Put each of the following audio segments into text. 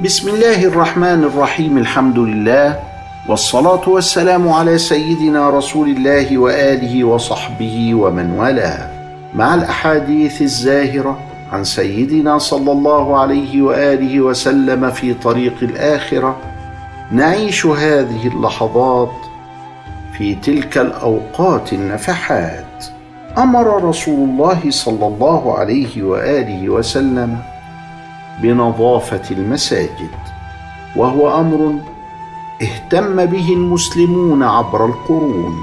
بسم الله الرحمن الرحيم الحمد لله والصلاة والسلام على سيدنا رسول الله وآله وصحبه ومن والاه. مع الأحاديث الزاهرة عن سيدنا صلى الله عليه وآله وسلم في طريق الآخرة نعيش هذه اللحظات في تلك الأوقات النفحات. أمر رسول الله صلى الله عليه وآله وسلم بنظافة المساجد وهو أمر اهتم به المسلمون عبر القرون.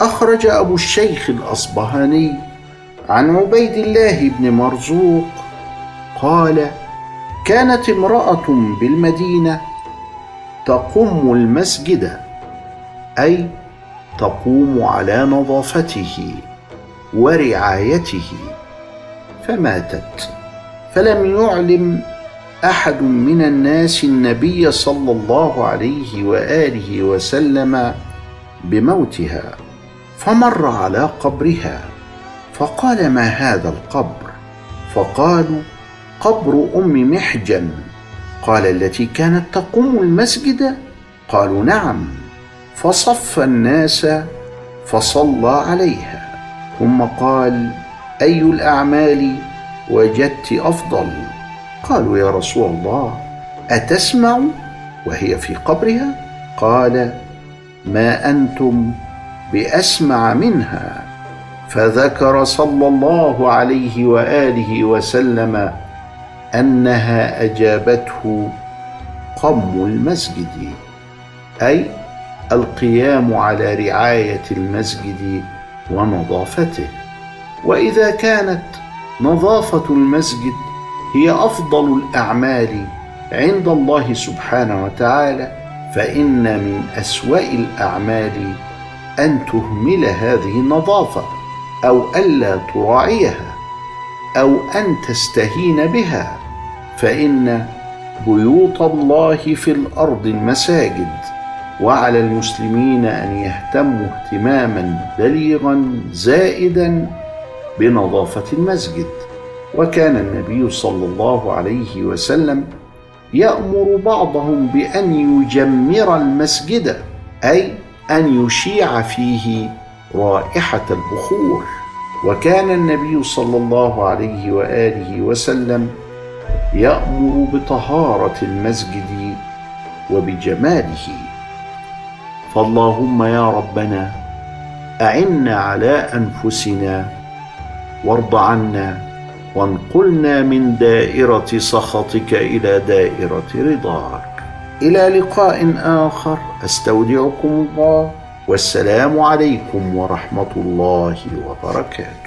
أخرج أبو الشيخ الأصبهاني عن عبيد الله بن مرزوق قال كانت امرأة بالمدينة تقم المسجد أي تقوم على نظافته ورعايته فماتت. فلم يعلم أحد من الناس النبي صلى الله عليه وآله وسلم بموتها فمر على قبرها فقال ما هذا القبر؟ فقالوا قبر أم محجن. قال التي كانت تقوم المسجد؟ قالوا نعم. فصف الناس فصلى عليها ثم قال أي الأعمال وجدت أفضل. قالوا يا رسول الله أتسمع؟ وهي في قبرها؟ قال ما أنتم بأسمع منها. فذكر صلى الله عليه وآله وسلم أنها أجابته قم المسجد. أي القيام على رعاية المسجد ونظافته. وإذا كانت نظافة المسجد هي أفضل الأعمال عند الله سبحانه وتعالى فإن من أسوأ الأعمال أن تهمل هذه النظافة أو ألا تراعيها أو أن تستهين بها فإن بيوت الله في الأرض المساجد وعلى المسلمين أن يهتموا اهتماما بليغا زائدا بنظافة المسجد. وكان النبي صلى الله عليه وسلم يأمر بعضهم بأن يجمر المسجد أي أن يشيع فيه رائحة البخور. وكان النبي صلى الله عليه وآله وسلم يأمر بطهارة المسجد وبجماله. فاللهم يا ربنا أعنا على أنفسنا وارض عنا وانقلنا من دائرة سخطك إلى دائرة رضاك. إلى لقاء آخر. أستودعكم الله والسلام عليكم ورحمة الله وبركاته.